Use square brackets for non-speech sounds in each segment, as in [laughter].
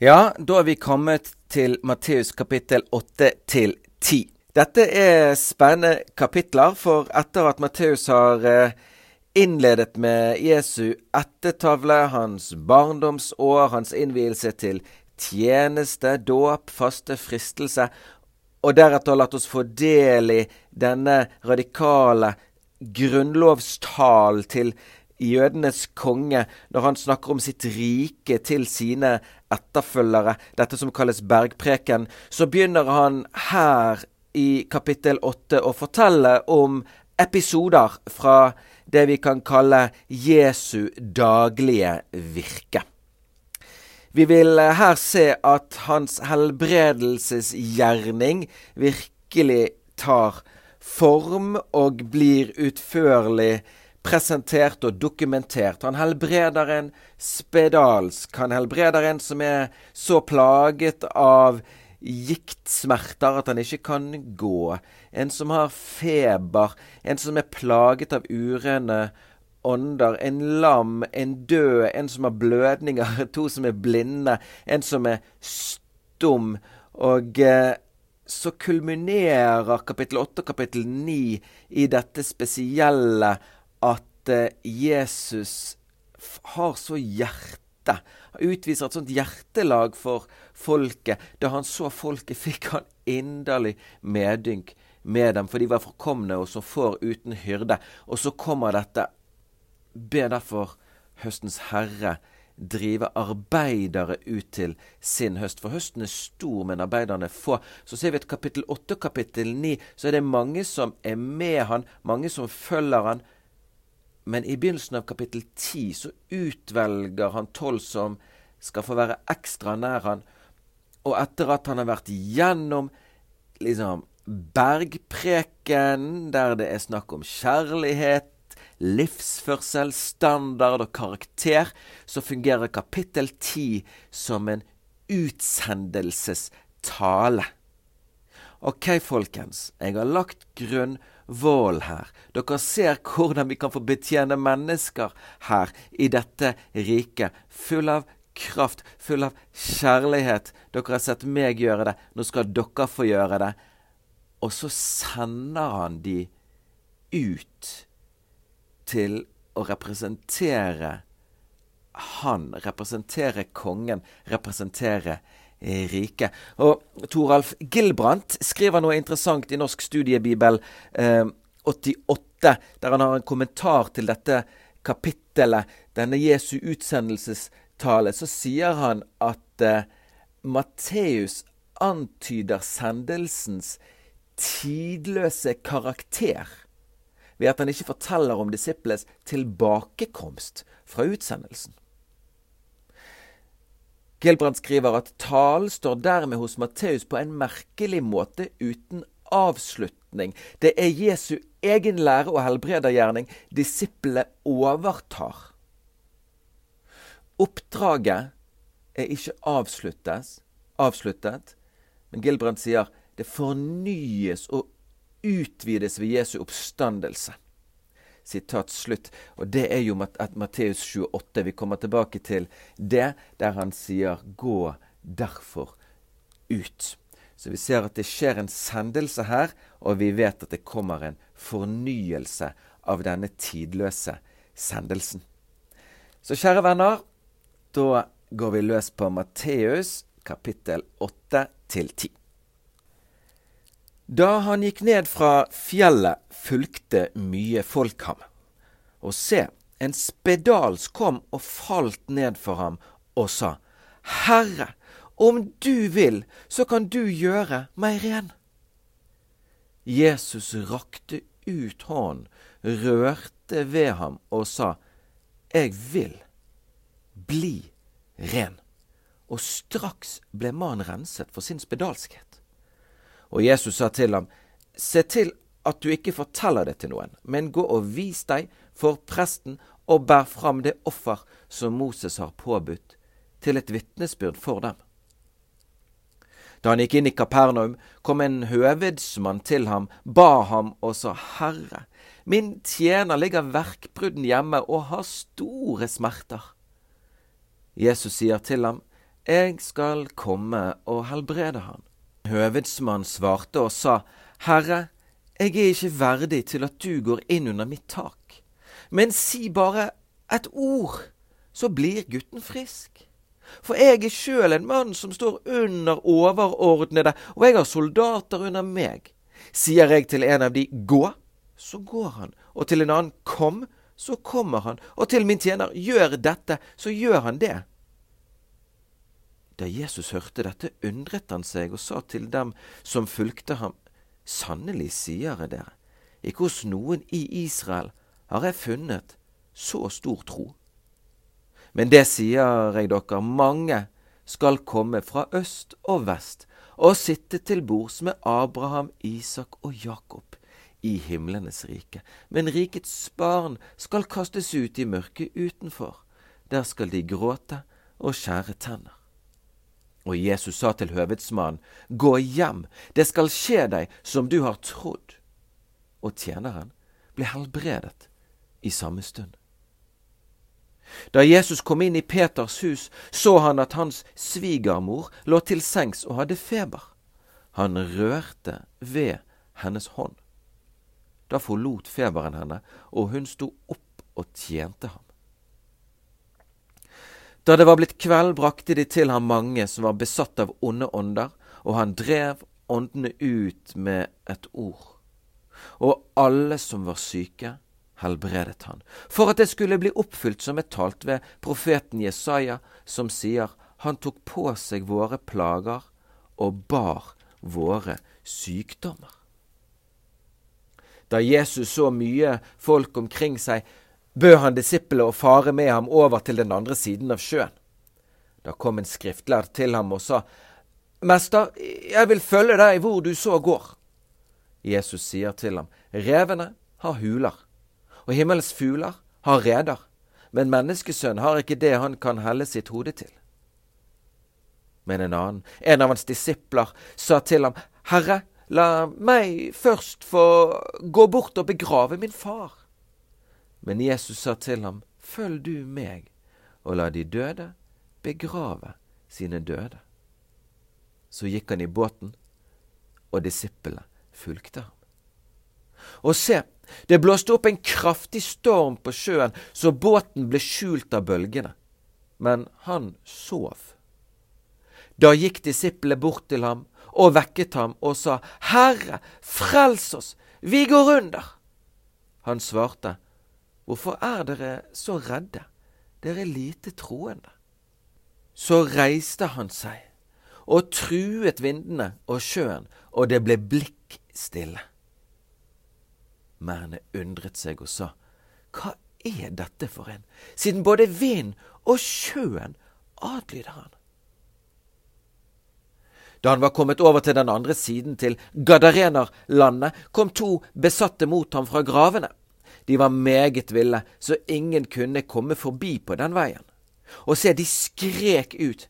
Ja, da er vi kommet til Matteus kapittel 8 til 10. Dette er spennende kapitler, for etter at Matteus har eh, innledet med Jesu ettertavle, hans barndomsår, hans innvielse til tjeneste, dåp, faste, fristelse, og deretter latt oss få del i denne radikale grunnlovstalen til jødenes konge når han snakker om sitt rike til sine etterfølgere, dette som kalles bergpreken, så begynner han her i kapittel åtte å fortelle om episoder fra det vi kan kalle Jesu daglige virke. Vi vil her se at hans helbredelsesgjerning virkelig tar form og blir utførlig presentert og dokumentert. Han helbreder en spedalsk. Han helbreder en som er så plaget av giktsmerter at han ikke kan gå. En som har feber. En som er plaget av urene ånder. En lam, en død, en som har blødninger. [laughs] To som er blinde. En som er stum. Og eh, så kulminerer kapittel 8 og kapittel 9 i dette spesielle at eh, Jesus har så hjerte. Han utviser et sånt hjertelag for folket. Da han så folket, fikk han inderlig medynk med dem, for de var forkomne og så får uten hyrde. Og så kommer dette Be derfor høstens herre drive arbeidere ut til sin høst. For høsten er stor, men arbeiderne få. Så ser vi at kapittel 8 og kapittel 9, så er det mange som er med han, mange som følger han. Men i begynnelsen av kapittel 10 så utvelger han tolv som skal få være ekstra nær han. Og etter at han har vært gjennom liksom bergpreken, der det er snakk om kjærlighet, livsførsel, standard og karakter, så fungerer kapittel 10 som en utsendelsestale. Ok, folkens, jeg har lagt grunnvoll her. Dere ser hvordan vi kan få betjene mennesker her i dette riket, full av kraft, full av kjærlighet. Dere har sett meg gjøre det, nå skal dere få gjøre det. Og så sender han de ut til å representere han, representere kongen, representere riket. Og Toralf Gilbrandt skriver noe interessant i Norsk studiebibel eh, 88, der han har en kommentar til dette kapittelet, denne Jesu utsendelsestale. Så sier han at eh, Matteus antyder sendelsens tidløse karakter ved at han ikke forteller om disiples tilbakekomst fra utsendelsen. Gilbrand skriver at talen står dermed hos Matteus på en merkelig måte uten avslutning. Det er Jesu egen lære og helbredergjerning disiplene overtar. Oppdraget er ikke avsluttet, men Gilbrand sier det fornyes og utvides ved Jesu oppstandelse. Sitat slutt. Og det er jo at Matteus 28. Vi kommer tilbake til det, der han sier 'gå derfor ut'. Så vi ser at det skjer en sendelse her, og vi vet at det kommer en fornyelse av denne tidløse sendelsen. Så kjære venner, da går vi løs på Matteus kapittel 8 til 10. Da han gikk ned fra fjellet, fulgte mye folk ham. Og se, en spedals kom og falt ned for ham og sa, Herre, om du vil, så kan du gjøre meg ren. Jesus rakte ut hånden, rørte ved ham og sa, Jeg vil, bli ren. Og straks ble mannen renset for sin spedalskhet. Og Jesus sa til ham, Se til at du ikke forteller det til noen, men gå og vis deg for presten og bær fram det offer som Moses har påbudt, til et vitnesbyrd for dem. Da han gikk inn i Kapernaum, kom en høvedsmann til ham, ba ham og sa, Herre, min tjener ligger verkbrudden hjemme og har store smerter. Jesus sier til ham, jeg skal komme og helbrede han. Høvedsmannen svarte og sa, Herre, jeg er ikke verdig til at du går inn under mitt tak, men si bare et ord, så blir gutten frisk. For jeg er sjøl en mann som står under overordnede, og jeg har soldater under meg. Sier jeg til en av de gå, så går han, og til en annen kom, så kommer han, og til min tjener gjør dette, så gjør han det. Da Jesus hørte dette, undret han seg og sa til dem som fulgte ham, Sannelig sier jeg dere, ikke hos noen i Israel har jeg funnet så stor tro. Men det sier jeg dere, mange skal komme fra øst og vest og sitte til bords med Abraham, Isak og Jakob i himlenes rike. Men rikets barn skal kastes ut i mørket utenfor. Der skal de gråte og skjære tenner. Og Jesus sa til høvedsmannen, Gå hjem, det skal skje deg som du har trodd. Og tjeneren ble helbredet i samme stund. Da Jesus kom inn i Peters hus, så han at hans svigermor lå til sengs og hadde feber. Han rørte ved hennes hånd. Da forlot feberen henne, og hun sto opp og tjente ham. Da det var blitt kveld, brakte de til ham mange som var besatt av onde ånder, og han drev åndene ut med et ord. Og alle som var syke, helbredet han, for at det skulle bli oppfylt som er talt ved profeten Jesaja, som sier, Han tok på seg våre plager og bar våre sykdommer. Da Jesus så mye folk omkring seg, bød han disiplet å fare med ham over til den andre siden av sjøen. Da kom en skriftlærd til ham og sa, Mester, jeg vil følge deg hvor du så går. Jesus sier til ham, Revene har huler og himmels fugler har reder, men menneskesønn har ikke det han kan helle sitt hode til. Men en annen, en av hans disipler, sa til ham, Herre, la meg først få gå bort og begrave min far. Men Jesus sa til ham, Følg du meg, og la de døde begrave sine døde. Så gikk han i båten, og disiplene fulgte ham. Og se, det blåste opp en kraftig storm på sjøen, så båten ble skjult av bølgene. Men han sov. Da gikk disiplene bort til ham og vekket ham og sa, Herre, frels oss, vi går under. Han svarte, Hvorfor er dere så redde, dere lite troende? Så reiste han seg og truet vindene og sjøen, og det ble blikk stille. Mærene undret seg og sa, Hva er dette for en, siden både vind og sjøen adlyder han? Da han var kommet over til den andre siden, til Gadarenerlandet, kom to besatte mot ham fra gravene. De var meget ville, så ingen kunne komme forbi på den veien. Og se, de skrek ut.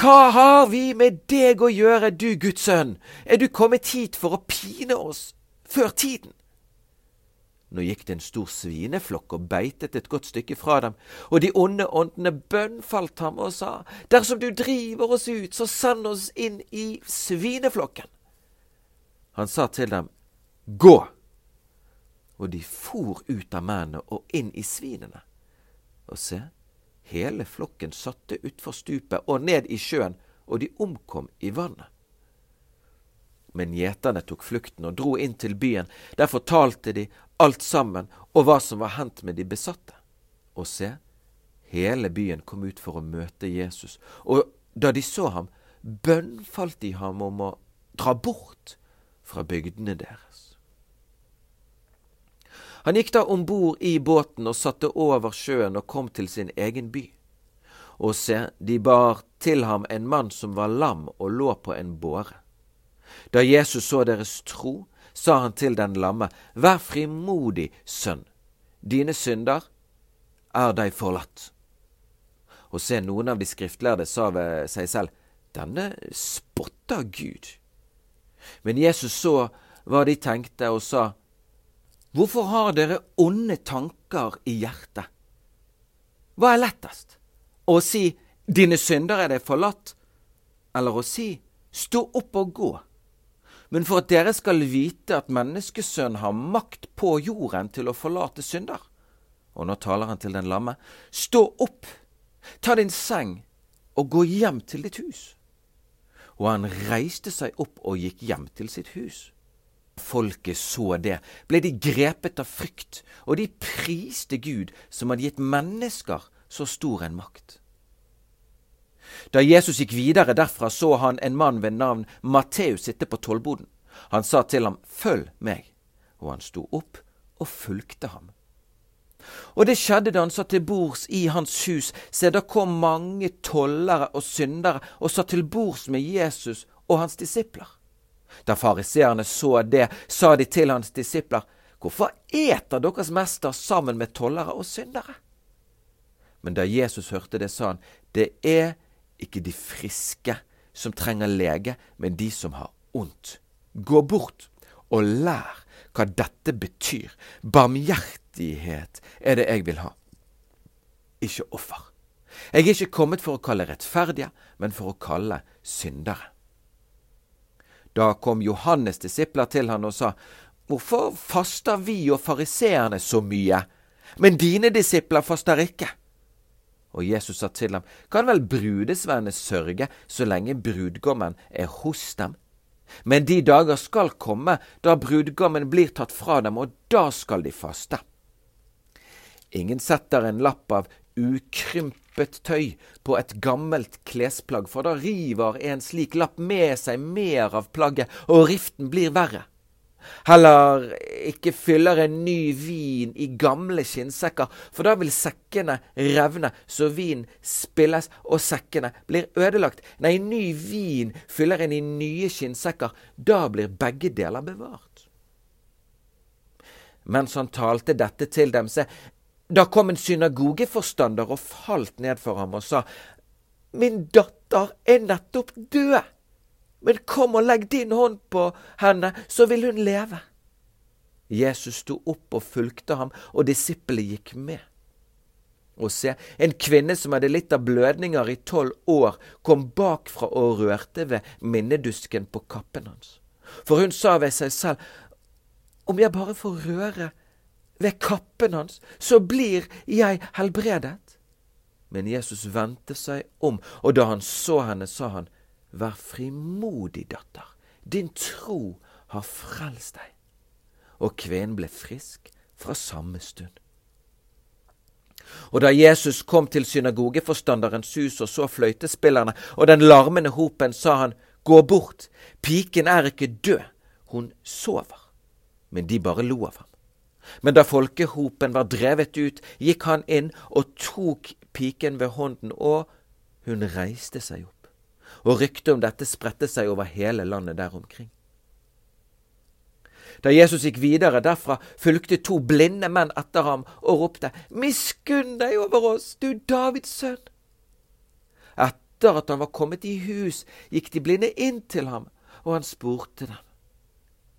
Hva har vi med deg å gjøre, du Guds sønn? Er du kommet hit for å pine oss før tiden? Nå gikk det en stor svineflokk og beitet et godt stykke fra dem, og de onde åndene bønnfalt ham og sa, Dersom du driver oss ut, så send oss inn i svineflokken. Han sa til dem, Gå! Og de for ut av mennene og inn i svinene. Og se, hele flokken satte utfor stupet og ned i sjøen, og de omkom i vannet. Men gjeterne tok flukten og dro inn til byen. Der fortalte de alt sammen og hva som var hendt med de besatte. Og se, hele byen kom ut for å møte Jesus, og da de så ham, bønnfalt de ham om å dra bort fra bygdene deres. Han gikk da om bord i båten og satte over sjøen og kom til sin egen by. Og se, de bar til ham en mann som var lam og lå på en båre. Da Jesus så deres tro, sa han til den lamme, Vær frimodig, sønn, dine synder er deg forlatt. Og se, noen av de skriftlærde sa ved seg selv, Denne spotter Gud. Men Jesus så hva de tenkte, og sa, Hvorfor har dere onde tanker i hjertet? Hva er lettest? Å si dine synder er deg forlatt, eller å si, stå opp og gå. Men for at dere skal vite at menneskesønnen har makt på jorden til å forlate synder. Og nå taler han til den lamme. Stå opp, ta din seng og gå hjem til ditt hus. Og han reiste seg opp og gikk hjem til sitt hus. Folket så det, ble de grepet av frykt, og de priste Gud som hadde gitt mennesker så stor en makt. Da Jesus gikk videre derfra, så han en mann ved navn Matteus sitte på tollboden. Han sa til ham, Følg meg, og han sto opp og fulgte ham. Og det skjedde da han satt til bords i hans hus, se da kom mange tollere og syndere og satt til bords med Jesus og hans disipler. Da fariseerne så det, sa de til hans disipler, Hvorfor eter deres mester sammen med tollere og syndere? Men da Jesus hørte det, sa han, Det er ikke de friske som trenger lege, men de som har ondt. Gå bort og lær hva dette betyr. Barmhjertighet er det jeg vil ha, ikke offer. Jeg er ikke kommet for å kalle rettferdige, men for å kalle syndere. Da kom Johannes' disipler til han og sa, Hvorfor faster vi og fariseerne så mye, men dine disipler faster ikke? Og Jesus sa til ham, Kan vel brudesvennene sørge så lenge brudgommen er hos dem? Men de dager skal komme da brudgommen blir tatt fra dem, og da skal de faste. Ingen setter en lapp av ukrympet tøy på et gammelt klesplagg, for da river en slik lapp med seg mer av plagget, og riften blir verre. Heller ikke fyller en ny vin i gamle skinnsekker, for da vil sekkene revne så vin spilles og sekkene blir ødelagt. Nei, ny vin fyller en i nye skinnsekker, da blir begge deler bevart. Mens han talte dette til dem, se, da kom en synagogeforstander og falt ned for ham og sa, Min datter er nettopp død. Men kom og legg din hånd på henne, så vil hun leve. Jesus sto opp og fulgte ham, og disiplene gikk med. Og se, en kvinne som hadde litt av blødninger i tolv år, kom bakfra og rørte ved minnedusken på kappen hans. For hun sa ved seg selv, om jeg bare får røre ved kappen hans, så blir jeg helbredet. Men Jesus vendte seg om, og da han så henne, sa han, Vær frimodig, datter. Din tro har frelst deg. Og kvinnen ble frisk fra samme stund. Og da Jesus kom til synagogeforstanderens hus og så fløytespillerne og den larmende hopen, sa han, Gå bort, piken er ikke død, hun sover. Men de bare lo av ham. Men da folkehopen var drevet ut, gikk han inn og tok piken ved hånden, og hun reiste seg opp og ryktet om dette spredte seg over hele landet der omkring. Da Jesus gikk videre derfra, fulgte to blinde menn etter ham og ropte, Miskunn deg over oss, du Davids sønn! Etter at han var kommet i hus, gikk de blinde inn til ham, og han spurte dem,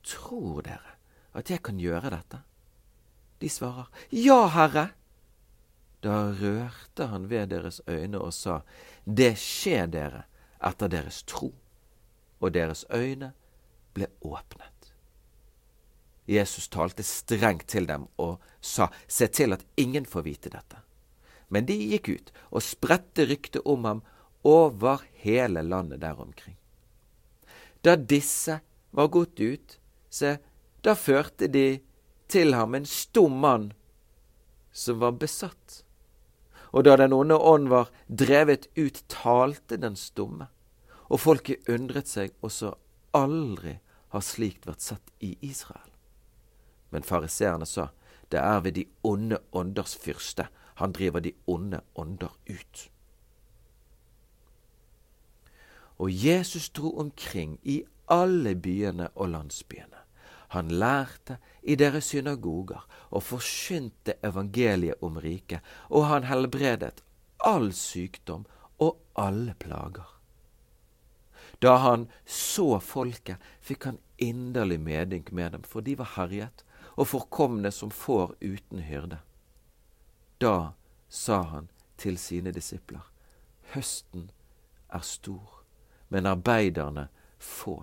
Tror dere at jeg kan gjøre dette? De svarer, Ja, Herre. Da rørte han ved deres øyne og sa, Det skjer dere etter deres tro, og deres øyne ble åpnet. Jesus talte strengt til dem og sa, Se til at ingen får vite dette. Men de gikk ut og spredte ryktet om ham over hele landet der omkring. Da disse var gått ut, se, da førte de til ham en stum mann som var besatt. Og da den onde ånd var drevet ut, talte den stumme og folket undret seg også aldri har slikt vært sett i Israel. Men fariseerne sa, det er ved de onde ånders fyrste han driver de onde ånder ut. Og Jesus dro omkring i alle byene og landsbyene. Han lærte i deres synagoger og forkynte evangeliet om riket, og han helbredet all sykdom og alle plager. Da han så folket, fikk han inderlig medynk med dem, for de var herjet og forkomne som får uten hyrde. Da sa han til sine disipler, høsten er stor, men arbeiderne få.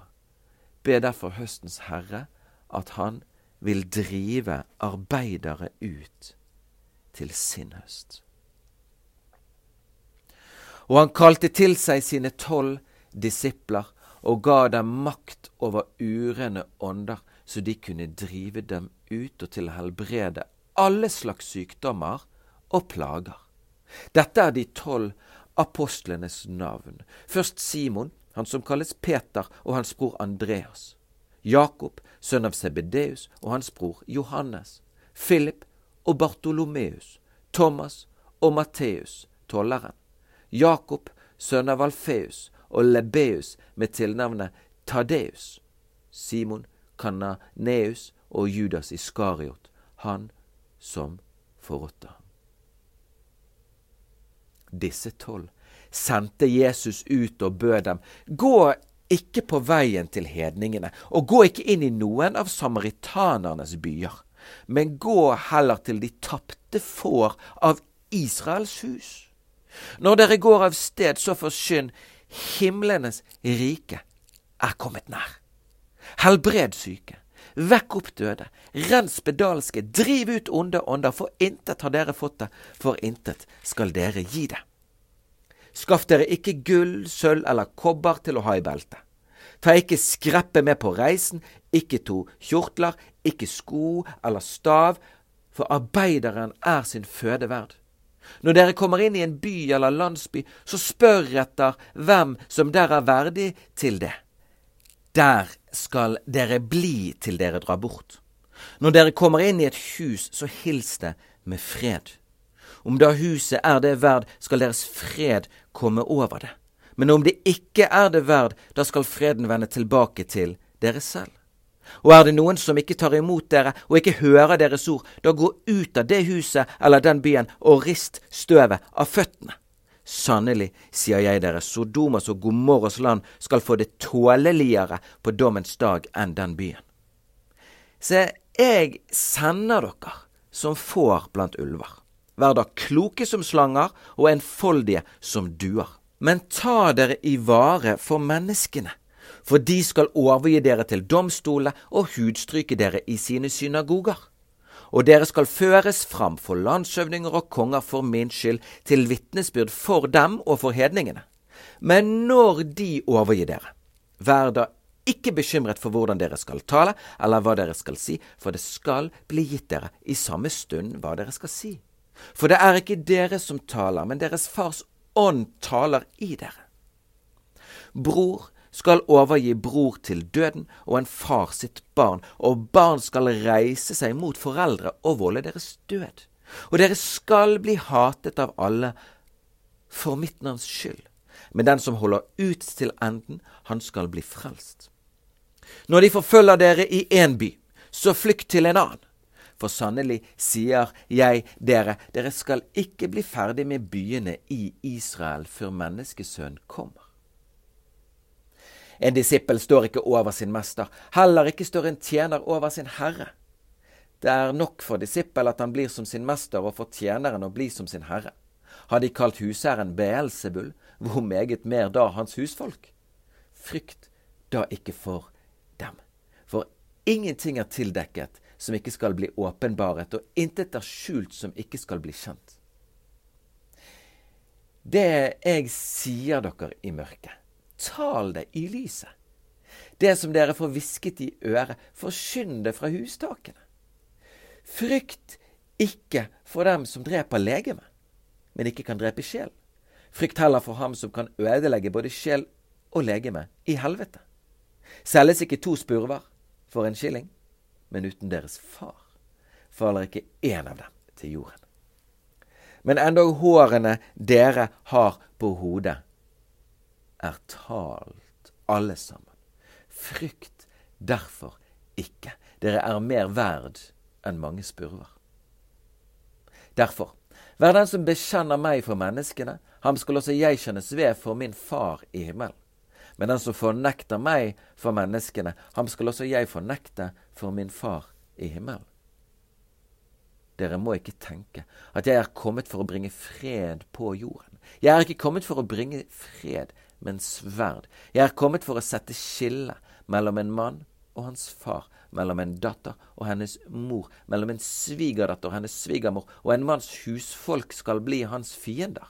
Be derfor høstens herre at han vil drive arbeidere ut til sin høst. Og han kalte til seg sine tolv disipler og ga dem makt over urene ånder, så de kunne drive dem ut og til å helbrede alle slags sykdommer og plager. Dette er de tolv apostlenes navn. Først Simon, han som kalles Peter, og hans bror Andreas. Jakob, sønn av Sebedeus, og hans bror Johannes. Philip og Bartolomeus. Thomas og Matteus, tolleren. Jakob, sønn av Alfeus, og Lebeus med tilnavnet Tadeus. Simon, Kananeus og Judas Iskariot, han som forrådte ham. Disse tolv sendte Jesus ut og bød dem, gå ikke på veien til hedningene, og gå ikke inn i noen av samaritanernes byer, men gå heller til de tapte får av Israels hus. Når dere går av sted, så forsyn himlenes rike er kommet nær. Helbred syke, Vekk opp døde, rens bedalske, driv ut onde ånder, for intet har dere fått det, for intet skal dere gi det. Skaff dere ikke gull, sølv eller kobber til å ha i beltet. Ta ikke skreppe med på reisen, ikke to kjortler, ikke sko eller stav, for arbeideren er sin føde verd. Når dere kommer inn i en by eller landsby, så spør etter hvem som der er verdig til det. Der skal dere bli til dere drar bort. Når dere kommer inn i et hus, så hils det med fred. Om da huset er det verd, skal deres fred komme over det. Men om det ikke er det verd, da skal freden vende tilbake til dere selv. Og er det noen som ikke tar imot dere og ikke hører deres ord, da gå ut av det huset eller den byen og rist støvet av føttene. Sannelig, sier jeg dere, Sodomas og Gomorras land skal få det tåleligere på dommens dag enn den byen. Se, jeg sender dere som får blant ulver. Vær da kloke som slanger og enfoldige som duer. Men ta dere i vare for menneskene, for de skal overgi dere til domstolene og hudstryke dere i sine synagoger og dere skal føres fram for landshøvdinger og konger for min skyld, til vitnesbyrd for dem og for hedningene. Men når de overgir dere, vær da ikke bekymret for hvordan dere skal tale, eller hva dere skal si, for det skal bli gitt dere i samme stund hva dere skal si. For det er ikke dere som taler, men deres fars ånd taler i dere. Bror skal overgi bror til døden og en far sitt barn, og barn skal reise seg mot foreldre og volde deres død. Og dere skal bli hatet av alle for mitt navns skyld, men den som holder ut til enden, han skal bli frelst. Når de forfølger dere i én by, så flykt til en annen. For sannelig sier jeg dere, dere skal ikke bli ferdig med byene i Israel før menneskesønn kommer. En disippel står ikke over sin mester, heller ikke står en tjener over sin herre. Det er nok for disippel at han blir som sin mester, og for tjeneren å bli som sin herre. Har de kalt husherren Beelsebull, hvor meget mer da hans husfolk? Frykt da ikke for dem, for ingenting er tildekket som ikke skal bli åpenbaret, og intet er skjult som ikke skal bli kjent. Det jeg sier dere i mørket, tal det i lyset. Det som dere får hvisket i øret, forkynn det fra hustakene. Frykt ikke for dem som dreper legeme, men ikke kan drepe sjel. Frykt heller for ham som kan ødelegge både sjel og legeme i helvete. Selges ikke to spurver for en skilling, men uten deres far faller ikke én av dem til jorden. Men endog hårene dere har på hodet, er talt, alle sammen. Frykt derfor ikke. Dere er mer verd enn mange spurver. Derfor, vær den som bekjenner meg for menneskene, ham skal også jeg kjennes ved for min Far i himmelen. Men den som fornekter meg for menneskene, ham skal også jeg fornekte for min Far i himmelen. Dere må ikke tenke at jeg er kommet for å bringe fred på jorden. Jeg er ikke kommet for å bringe fred, men sverd. Jeg er kommet for å sette skille mellom en mann og hans far, mellom en datter og hennes mor, mellom en svigerdatter og hennes svigermor, og en manns husfolk skal bli hans fiender.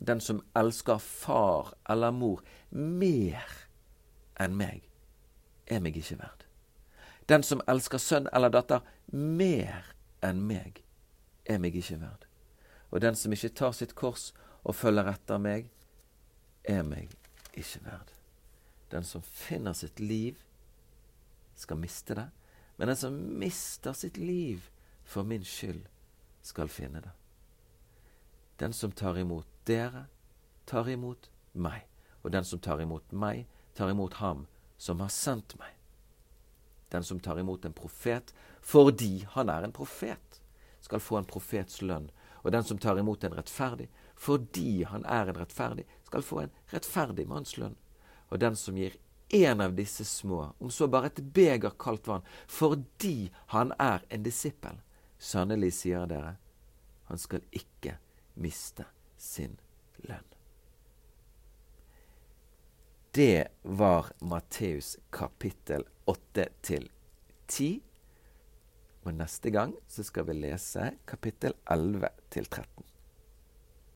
Den som elsker far eller mor mer enn meg, er meg ikke verd. Den som elsker sønn eller datter mer enn meg, er meg ikke verd. Og den som ikke tar sitt kors og følger etter meg, er meg ikke verd. Den som finner sitt liv, skal miste det, men den som mister sitt liv for min skyld, skal finne det. Den som tar imot dere, tar imot meg, og den som tar imot meg, tar imot ham som har sendt meg. Den som tar imot en profet fordi han er en profet, skal få en profets lønn. Og den som tar imot en rettferdig fordi han er en rettferdig, skal få en rettferdig manns lønn. Og den som gir en av disse små, om så bare et beger kaldt vann, fordi han er en disippel, sannelig sier dere, han skal ikke miste sin lønn. Det var Matteus kapittel 8 til 10. Og neste gang så skal vi lese kapittel 11 til 13.